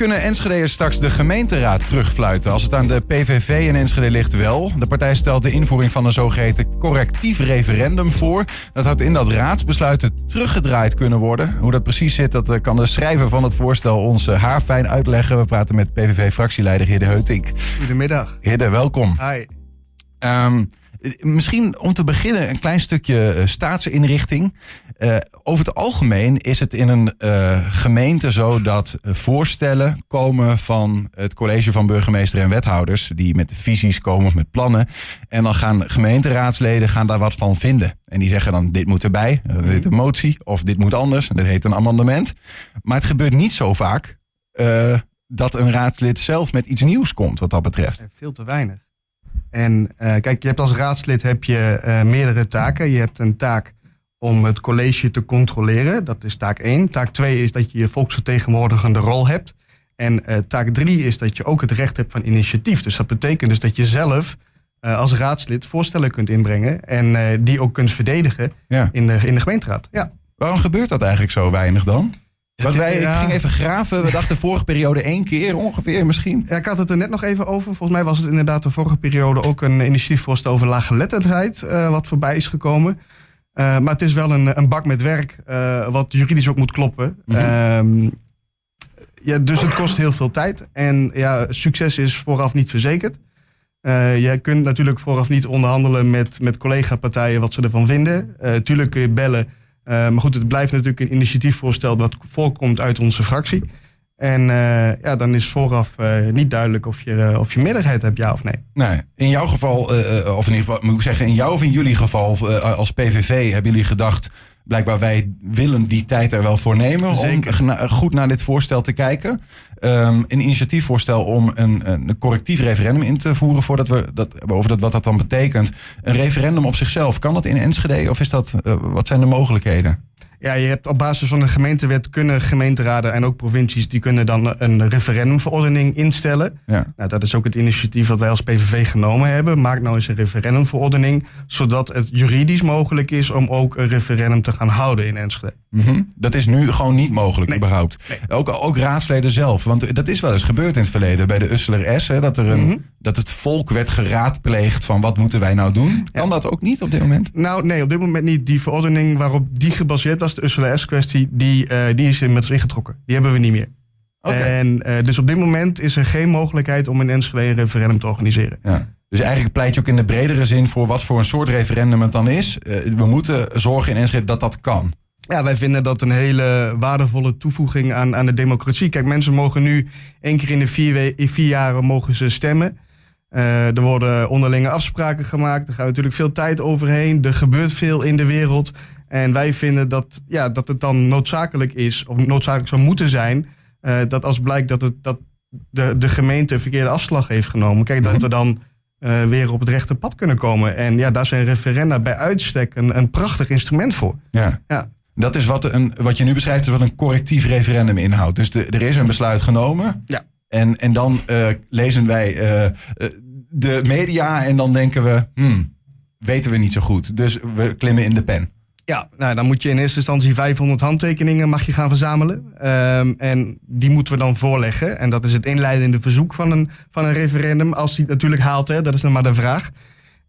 Kunnen Enschede'ers straks de gemeenteraad terugfluiten als het aan de PVV in Enschede ligt wel? De partij stelt de invoering van een zogeheten correctief referendum voor. Dat houdt in dat raadsbesluiten teruggedraaid kunnen worden. Hoe dat precies zit, dat eh, kan de schrijver van het voorstel ons eh, haarfijn uitleggen. We praten met PVV-fractieleider Hidde Heutink. Goedemiddag. Hidde, welkom. Hi. Ehm, misschien om te beginnen een klein stukje uh, staatsinrichting. Uh, over het algemeen is het in een uh, gemeente zo dat voorstellen komen van het college van burgemeester en wethouders. Die met visies komen of met plannen. En dan gaan gemeenteraadsleden gaan daar wat van vinden. En die zeggen dan dit moet erbij, dit een motie. Of dit moet anders, dat heet een amendement. Maar het gebeurt niet zo vaak dat een raadslid zelf met iets nieuws komt wat dat betreft. Veel te weinig. En uh, kijk, je hebt als raadslid heb je uh, meerdere taken. Je hebt een taak om het college te controleren. Dat is taak 1. Taak 2 is dat je je volksvertegenwoordigende rol hebt. En uh, taak 3 is dat je ook het recht hebt van initiatief. Dus dat betekent dus dat je zelf als raadslid voorstellen kunt inbrengen. En die ook kunt verdedigen ja. in, de, in de gemeenteraad. Ja. Waarom gebeurt dat eigenlijk zo weinig dan? Want wij ja. gingen even graven. We dachten vorige periode één keer ongeveer misschien. Ja, ik had het er net nog even over. Volgens mij was het inderdaad de vorige periode ook een initiatiefvoorstel over laaggeletterdheid. Uh, wat voorbij is gekomen. Uh, maar het is wel een, een bak met werk. Uh, wat juridisch ook moet kloppen. Mm -hmm. ja, dus het kost heel veel tijd. En ja, succes is vooraf niet verzekerd. jij kunt natuurlijk vooraf niet onderhandelen met, met collega-partijen wat ze ervan vinden. tuurlijk kun je bellen. Uh, maar goed, het blijft natuurlijk een initiatiefvoorstel dat voorkomt uit onze fractie. En uh, ja, dan is vooraf uh, niet duidelijk of je, of je meerderheid hebt, ja of nee. Nee, in jouw geval, of in ieder geval, moet ik zeggen, in jouw of in jullie geval als PVV hebben jullie gedacht, blijkbaar wij willen die tijd er wel voor nemen Zeker. om goed naar dit voorstel te kijken. Um, een initiatiefvoorstel om een, een correctief referendum in te voeren voordat we dat over dat, wat dat dan betekent. Een referendum op zichzelf, kan dat in Enschede of is dat, uh, wat zijn de mogelijkheden? Ja, je hebt op basis van de gemeentewet kunnen gemeenteraden en ook provincies die kunnen dan een referendumverordening instellen. Ja. Nou, dat is ook het initiatief dat wij als PVV genomen hebben. Maak nou eens een referendumverordening, zodat het juridisch mogelijk is om ook een referendum te gaan houden in Enschede. Mm -hmm. Dat is nu gewoon niet mogelijk, nee. überhaupt. Nee. Ook, ook raadsleden zelf. Want dat is wel eens gebeurd in het verleden bij de Usseler S. Hè, dat, er een, Mm -hmm. dat het volk werd geraadpleegd van wat moeten wij nou doen. Kan Ja. dat ook niet op dit moment? Nou, nee, op dit moment niet. Die verordening waarop die gebaseerd was, de Ursula S-kwestie, die, uh, die is inmiddels ingetrokken. Die hebben we niet meer. Okay. En uh, dus op dit moment is er geen mogelijkheid om in Enschede een referendum te organiseren. Ja. Dus eigenlijk pleit je ook in de bredere zin voor wat voor een soort referendum het dan is. Uh, we moeten zorgen in Enschede dat dat kan. Ja, wij vinden dat een hele waardevolle toevoeging aan, aan de democratie. Kijk, mensen mogen nu één keer in de vier, vier jaren mogen ze stemmen. Uh, er worden onderlinge afspraken gemaakt. Er gaat natuurlijk veel tijd overheen. Er gebeurt veel in de wereld. En wij vinden dat, ja, dat het dan noodzakelijk is, of noodzakelijk zou moeten zijn, uh, dat als blijkt dat, het, dat de, de gemeente een verkeerde afslag heeft genomen, kijk, dat we dan uh, weer op het rechte pad kunnen komen. En ja, daar zijn referenda bij uitstek een, een prachtig instrument voor. Ja. ja. Dat is wat, een, wat je nu beschrijft, is wat een correctief referendum inhoudt. Dus de, er is een besluit genomen. Ja. En, en dan uh, lezen wij de media en dan denken we, hmm, weten we niet zo goed. Dus we klimmen in de pen. Ja, nou, dan moet je in eerste instantie 500 handtekeningen mag je gaan verzamelen. Um, en die moeten we dan voorleggen. En dat is het inleidende verzoek van een, van een referendum. Als die het natuurlijk haalt, hè, dat is dan maar de vraag.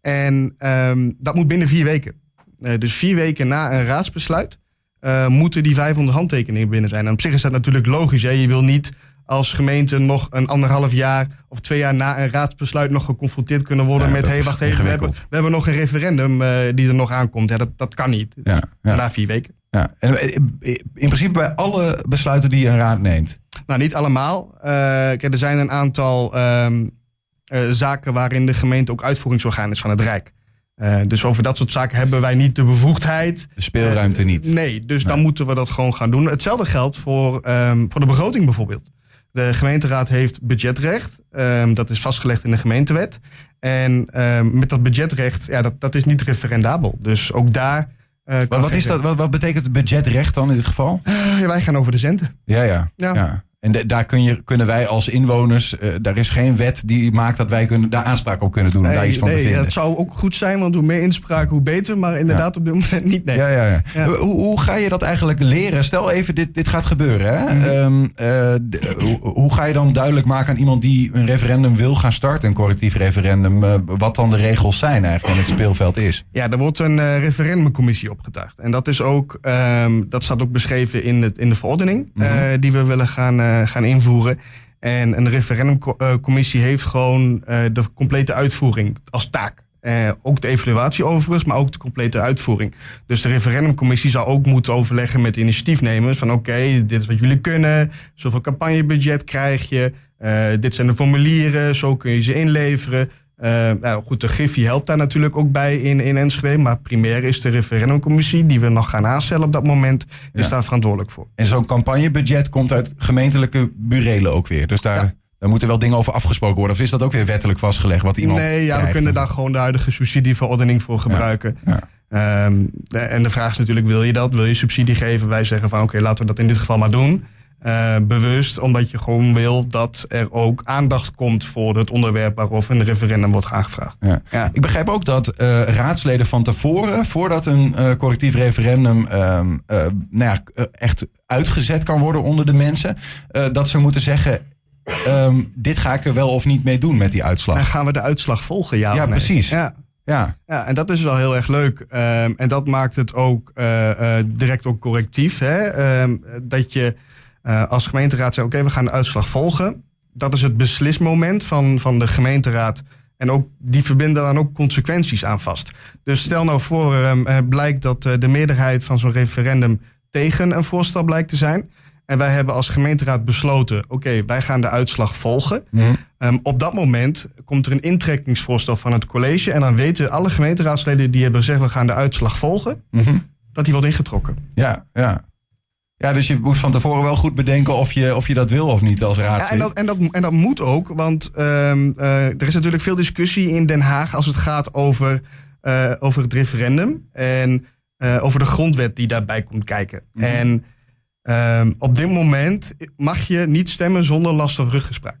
En um, dat moet binnen vier weken. Uh, dus vier weken na een raadsbesluit uh, moeten die 500 handtekeningen binnen zijn. En op zich is dat natuurlijk logisch. Hè? Je wil niet als gemeente nog een anderhalf jaar of twee jaar na een raadsbesluit nog geconfronteerd kunnen worden Ja, met hé, hey, wacht even, we hebben, we hebben nog een referendum uh, die er nog aankomt. Ja, dat, dat kan niet. Ja, ja. Na vier weken. Ja. En eh, in principe bij alle besluiten die een raad neemt. Nou, niet allemaal. Uh, kijk, er zijn een aantal um, uh, zaken waarin de gemeente ook uitvoeringsorgaan is van het Rijk. Uh, dus over dat soort zaken hebben wij niet de bevoegdheid. De speelruimte niet. Nee, dus nee. dan moeten we dat gewoon gaan doen. Hetzelfde geldt voor, um, voor de begroting bijvoorbeeld. De gemeenteraad heeft budgetrecht. Um, dat is vastgelegd in de gemeentewet. En um, met dat budgetrecht, ja, dat, dat is niet referendabel. Dus ook daar. Uh, wat, wat, is dat, wat, wat betekent budgetrecht dan in dit geval? Uh, ja, wij gaan over de centen. Ja, ja. ja. ja. En de- daar kun je, kunnen wij als inwoners, eh, daar is geen wet die maakt dat wij kunnen, daar aanspraak op kunnen doen om daar iets van te vinden. dat zou ook goed zijn, want hoe meer inspraak, hoe beter. Maar inderdaad op dit moment niet. Nee. Ja, ja, ja. Ja. Hoe, hoe ga je dat eigenlijk leren? Stel even, dit, dit gaat gebeuren. Hè? Mhm. Ehm, eh, hoe, hoe ga je dan duidelijk maken aan iemand die een referendum wil gaan starten, een correctief referendum, eh, wat dan de regels zijn eigenlijk en het speelveld is? Ja, er wordt een referendumcommissie opgetuigd. En dat is ook, ehm, dat staat ook beschreven in, het, in de verordening Mhm. die we willen gaan, gaan invoeren. En een referendumcommissie heeft gewoon eh, de complete uitvoering als taak. Eh, ook de evaluatie overigens, maar ook de complete uitvoering. Dus de referendumcommissie zal ook moeten overleggen met initiatiefnemers. Van oké, dit is wat jullie kunnen. Zoveel campagnebudget krijg je. eh, dit zijn de formulieren, zo kun je ze inleveren. Eh, nou goed, de Griffie helpt daar natuurlijk ook bij in, in Enschede. Maar primair is de referendumcommissie, die we nog gaan aanstellen op dat moment, is Ja. daar verantwoordelijk voor. En zo'n campagnebudget komt uit gemeentelijke burelen ook weer. Dus daar, Ja. daar moeten wel dingen over afgesproken worden. Of is dat ook weer wettelijk vastgelegd wat iemand nee, ja, we kunnen daar gewoon de huidige subsidieverordening voor gebruiken. ja. Ehm, en de vraag is natuurlijk, wil je dat? Wil je subsidie geven? Wij zeggen van oké, laten we dat in dit geval maar doen. Eh, bewust, omdat je gewoon wil dat er ook aandacht komt voor het onderwerp waarover een referendum wordt aangevraagd. Ja. Ja. Ik begrijp ook dat eh, raadsleden van tevoren, voordat een eh, correctief referendum ehm, eh, nou ja, echt uitgezet kan worden onder de mensen, dat ze moeten zeggen: ehm, dit ga ik er wel of niet mee doen met die uitslag. En gaan we de uitslag volgen? Ja, Ja, nee? precies. Ja. Ja, Ja, en dat is wel heel erg leuk. Ehm, en dat maakt het ook direct ook correctief. Hè? Dat je eh, als gemeenteraad zegt, oké, we gaan de uitslag volgen. Dat is het beslismoment van, van de gemeenteraad. En ook, die verbinden dan ook consequenties aan vast. Dus stel nou voor, ehm, eh, blijkt dat eh, de meerderheid van zo'n referendum tegen een voorstel blijkt te zijn. En wij hebben als gemeenteraad besloten, oké, wij gaan de uitslag volgen. Mhm. Ehm, op dat moment komt er een intrekkingsvoorstel van het college. En dan weten alle gemeenteraadsleden die hebben gezegd, we gaan de uitslag volgen, Mhm. dat die wordt ingetrokken. ja, ja. Ja, dus je moet van tevoren wel goed bedenken of je, of je dat wil of niet als Ja, raadslid. en, dat, en, dat, en dat moet ook, want ehm, eh, er is natuurlijk veel discussie in Den Haag als het gaat over, eh, over het referendum en eh, over de grondwet die daarbij komt kijken. Mhm. En ehm, op dit moment mag je niet stemmen zonder last of ruggespraak.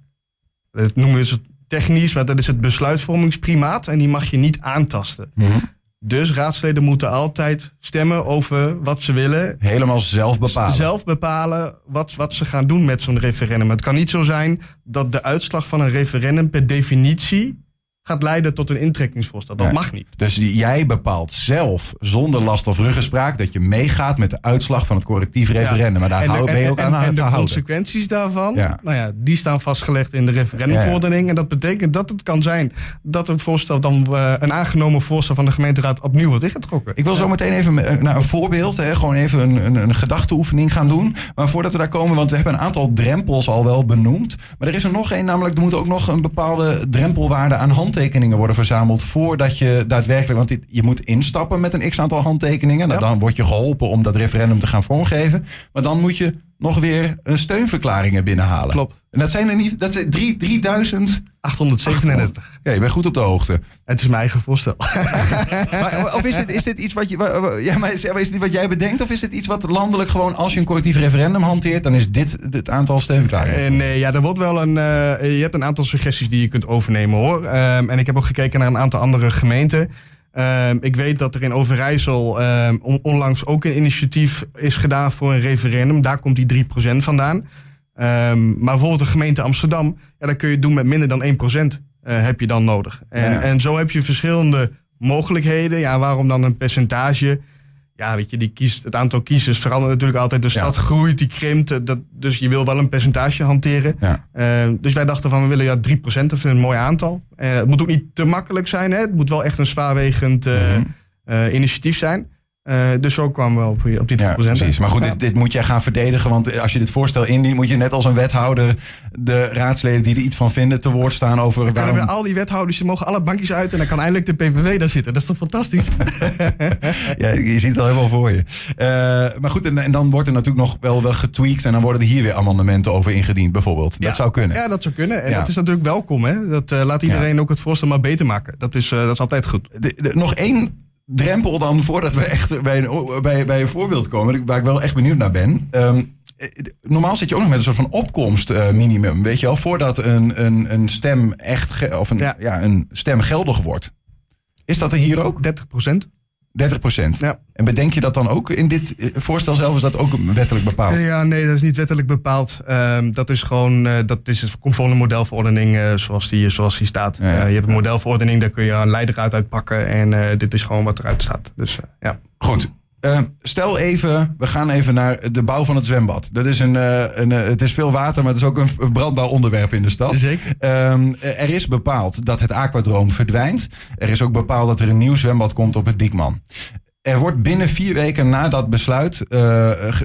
Dat noemen ze technisch, maar dat is het besluitvormingsprimaat en die mag je niet aantasten. Mhm. Dus raadsleden moeten altijd stemmen over wat ze willen. Helemaal zelf bepalen. Zelf bepalen wat, wat ze gaan doen met zo'n referendum. Het kan niet zo zijn dat de uitslag van een referendum per definitie gaat leiden tot een intrekkingsvoorstel. Dat mag niet. Dus jij bepaalt zelf, zonder last of ruggespraak, dat je meegaat met de uitslag van het correctief referendum. Maar daar En hou, ben je en- ook en- aan, aan en te de houden. consequenties daarvan, Ja. nou ja, die staan vastgelegd in de referendumverordening. En dat betekent dat het kan zijn dat een voorstel dan eh, een aangenomen voorstel van de gemeenteraad opnieuw wordt ingetrokken. Ik wil zo meteen even eh, naar een voorbeeld, hè, gewoon even een, een, een gedachteoefening gaan doen. Maar voordat we daar komen, want we hebben een aantal drempels al wel benoemd. Maar er is er nog één, namelijk er moet ook nog een bepaalde drempelwaarde aan handtekeningen worden verzameld. Voordat je daadwerkelijk, want je moet instappen met een x aantal handtekeningen. Nou, Ja. Dan word je geholpen om dat referendum te gaan vormgeven. Maar dan moet je nog weer een steunverklaringen binnenhalen. Klopt. En dat zijn er niet, dat zijn drie, 3000. 837. Ja, je bent goed op de hoogte. Het is mijn eigen voorstel. Maar, of is dit, is dit iets wat je. Ja, maar is, is dit wat jij bedenkt? Of is dit iets wat landelijk gewoon, als je een collectief referendum hanteert, dan is dit het aantal steunverklaringen? Eh, nee, ja, er wordt wel een. eh, je hebt een aantal suggesties die je kunt overnemen hoor. Ehm, en ik heb ook gekeken naar een aantal andere gemeenten. Ehm, ik weet dat er in Overijssel ehm, on- onlangs ook een initiatief is gedaan voor een referendum. Daar komt die 3% vandaan. Ehm, maar bijvoorbeeld de gemeente Amsterdam, ja, dat kun je doen met minder dan 1% eh, heb je dan nodig. En, Ja. en zo heb je verschillende mogelijkheden. Ja, waarom dan een percentage? Ja, weet je, die kiest, het aantal kiezers verandert natuurlijk altijd. De Ja. stad groeit, die krimpt. eh, Dat, dus je wil wel een percentage hanteren. Ja. Eh, dus wij dachten van, we willen ja 3%, dat een mooi aantal. Eh, het moet ook niet te makkelijk zijn. Hè? Het moet wel echt een zwaarwegend Mhm. initiatief zijn. Eh, dus zo kwamen we op, op die 3%. Ja, precies. Maar goed, dit, dit moet jij gaan verdedigen. Want als je dit voorstel indient, moet je net als een wethouder de raadsleden die er iets van vinden te woord staan over Dan kunnen waarom... we al die wethouders, die mogen alle bankjes uit en dan kan eindelijk de PVV daar zitten. Dat is toch fantastisch? Ja, je ziet het al helemaal voor je. Eh, maar goed, en, en dan wordt er natuurlijk nog wel, wel getweakt en dan worden er hier weer amendementen over ingediend, bijvoorbeeld. Dat zou kunnen. Ja, dat zou kunnen. En Ja. dat is natuurlijk welkom. Hè? Dat eh, laat iedereen ook het voorstel maar beter maken. Dat is, eh, dat is altijd goed. De- de- nog één drempel dan voordat we echt bij een, bij, bij een voorbeeld komen, waar ik wel echt benieuwd naar ben. Ehm, normaal zit je ook nog met een soort van opkomstminimum, weet je wel, voordat een, een, een stem echt of een, ja. ja. een stem geldig wordt. Is dat er hier ook? 30 procent. 30 procent. Ja. En bedenk je dat dan ook in dit eh, voorstel zelf? Is dat ook wettelijk bepaald? Ja, nee, dat is niet wettelijk bepaald. Um, dat is gewoon, uh, dat is het de modelverordening uh, zoals, die, zoals die staat. Ja, ja. je hebt een modelverordening, daar kun je een leider uit uitpakken. En dit is gewoon wat eruit staat. Dus ja. Goed. Uh, stel even, we gaan even naar de bouw van het zwembad. Dat is een, uh, een uh, het is veel water, maar het is ook een brandbaar onderwerp in de stad. Zeker. Um, er is bepaald dat het aquadroom verdwijnt. Er is ook bepaald dat er een nieuw zwembad komt op het Diekman. Er wordt binnen vier weken na dat besluit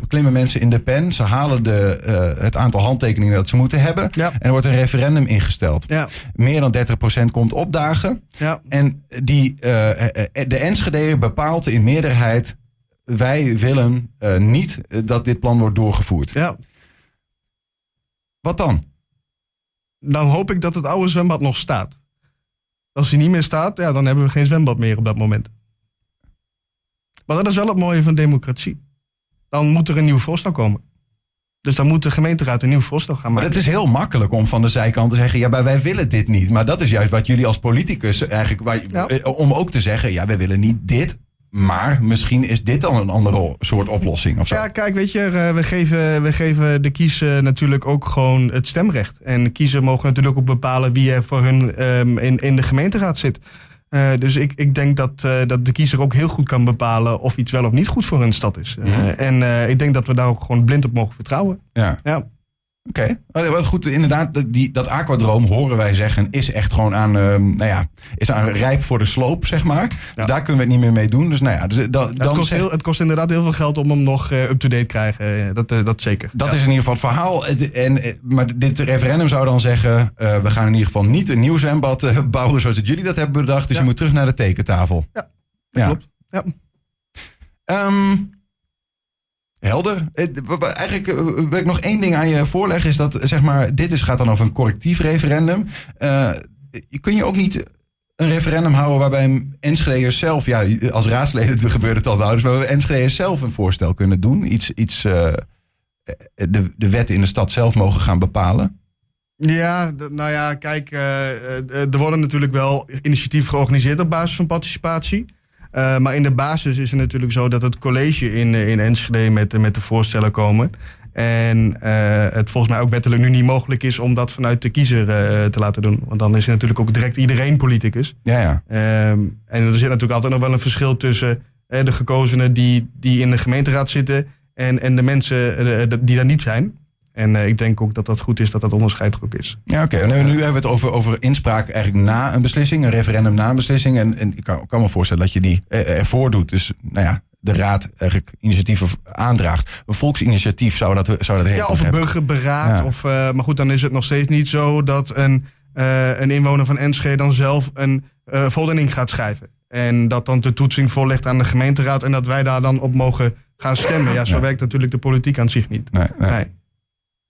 klimmen mensen in de pen. Ze halen de, het aantal handtekeningen dat ze moeten hebben. Ja. En er wordt een referendum ingesteld. Ja. Meer dan 30% komt opdagen. Ja. En die, de Enschede bepaalt in meerderheid wij willen uh, niet dat dit plan wordt doorgevoerd. Ja. Wat dan? Dan hoop ik dat het oude zwembad nog staat. Als hij niet meer staat, ja, dan hebben we geen zwembad meer op dat moment. Maar dat is wel het mooie van democratie. Dan moet er een nieuw voorstel komen. Dus dan moet de gemeenteraad een nieuw voorstel gaan maken. Maar het is heel makkelijk om van de zijkant te zeggen: ja, maar wij willen dit niet. Maar dat is juist wat jullie als politicus eigenlijk. Waar, ja. Om ook te zeggen: ja, wij willen niet dit. Maar misschien is dit dan een andere soort oplossing. Of zo. Ja, kijk, weet je, we geven, we geven de kiezer natuurlijk ook gewoon het stemrecht. En de kiezer mogen natuurlijk ook bepalen wie er voor hun um, in, in de gemeenteraad zit. Uh, dus ik, ik denk dat, uh, dat de kiezer ook heel goed kan bepalen of iets wel of niet goed voor hun stad is. Uh, mm-hmm. En ik denk dat we daar ook gewoon blind op mogen vertrouwen. Ja. ja. Oké, okay. wat goed. Inderdaad, die, dat aquadroom, horen wij zeggen, is echt gewoon aan, uh, nou ja, is aan rijp voor de sloop, zeg maar. Ja. Dus daar kunnen we het niet meer mee doen. Dus nou ja, dus, da, het, kost heel, het kost inderdaad heel veel geld om hem nog uh, up-to-date te krijgen. Dat, uh, dat zeker. Dat ja. is in ieder geval het verhaal. En, maar dit referendum zou dan zeggen, we gaan in ieder geval niet een nieuw zwembad bouwen zoals jullie dat hebben bedacht. Dus ja. je moet terug naar de tekentafel. Ja, dat klopt. Ja. Um, Helder. Eigenlijk wil ik nog één ding aan je voorleggen. Is dat, zeg maar, dit is, gaat dan over een correctief referendum. Uh, kun je ook niet een referendum houden waarbij Enschedeers zelf... Ja, als raadsleden gebeurt het al nauwelijks... maar waarbij Enschedeers zelf een voorstel kunnen doen. Iets, iets de, de wetten in de stad zelf mogen gaan bepalen. Ja, nou ja, kijk, er worden natuurlijk wel initiatieven georganiseerd op basis van participatie. Uh, maar in de basis is het natuurlijk zo dat het college in, in Enschede met, met de voorstellen komen. En uh, het volgens mij ook wettelijk nu niet mogelijk is om dat vanuit de kiezer uh, te laten doen. Want dan is er natuurlijk ook direct iedereen politicus. Ja, ja. Um, en er zit natuurlijk altijd nog wel een verschil tussen de gekozenen die, die in de gemeenteraad zitten en, en de mensen die daar niet zijn. En uh, ik denk ook dat dat goed is dat dat onderscheid er ook is. Ja, oké. Okay. Nu, nu, hebben we het over, over inspraak eigenlijk na een beslissing, een referendum na een beslissing. En, en ik kan, kan, me voorstellen dat je die ervoor doet. Dus nou ja, de raad eigenlijk initiatieven aandraagt. Een volksinitiatief zou dat, zou dat heten. Ja, of een burgerberaad. Ja. Of, uh, maar goed, dan is het nog steeds niet zo dat een, uh, een inwoner van Enschede dan zelf een uh, voldoening gaat schrijven. En dat dan de toetsing voorlegt aan de gemeenteraad en dat wij daar dan op mogen gaan stemmen. Ja, zo ja. werkt natuurlijk de politiek aan zich niet. Nee, nee. nee.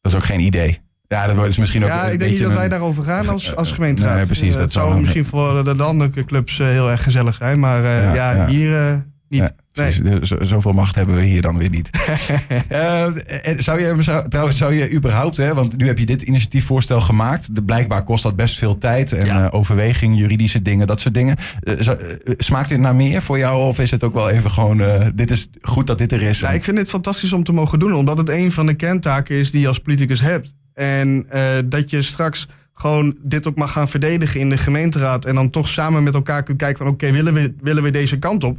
Dat is ook geen idee. Ja, dat is misschien ook. Ja, ik denk niet dat wij daarover gaan als, als gemeenteraad. Nee, precies. dat, dat zou misschien voor de landelijke clubs heel erg gezellig zijn. Maar uh, ja, ja, ja, hier uh, niet. Nee. Zoveel macht hebben we hier dan weer niet. uh, zou je, zou, trouwens, zou je überhaupt, hè, want nu heb je dit initiatiefvoorstel gemaakt. De, blijkbaar kost dat best veel tijd en ja. uh, overweging, juridische dingen, dat soort dingen. Uh, zou, smaakt dit naar meer voor jou of is het ook wel even gewoon, dit is goed dat dit er is? Ja, ik vind het fantastisch om te mogen doen, omdat het een van de kerntaken is die je als politicus hebt. En dat je straks gewoon dit ook mag gaan verdedigen in de gemeenteraad en dan toch samen met elkaar kunt kijken van oké, okay, willen, we, willen we deze kant op?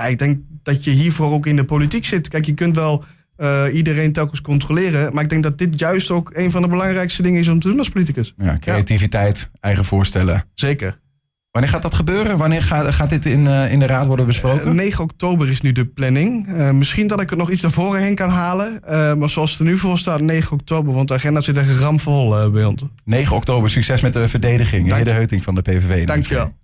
Ja, ik denk dat je hiervoor ook in de politiek zit. Kijk, je kunt wel uh, iedereen telkens controleren. Maar ik denk dat dit juist ook een van de belangrijkste dingen is om te doen als politicus. Ja, creativiteit, ja. eigen voorstellen. Zeker. Wanneer gaat dat gebeuren? Wanneer gaat, gaat dit in, uh, in de raad worden besproken? Uh, 9 oktober is nu de planning. Uh, misschien dat ik het nog iets naar voren heen kan halen. maar zoals het er nu voor staat, 9 oktober. Want de agenda zit echt ramvol bij ons. 9 oktober, succes met de verdediging. Dank. De heuting van de PVV. Dankjewel.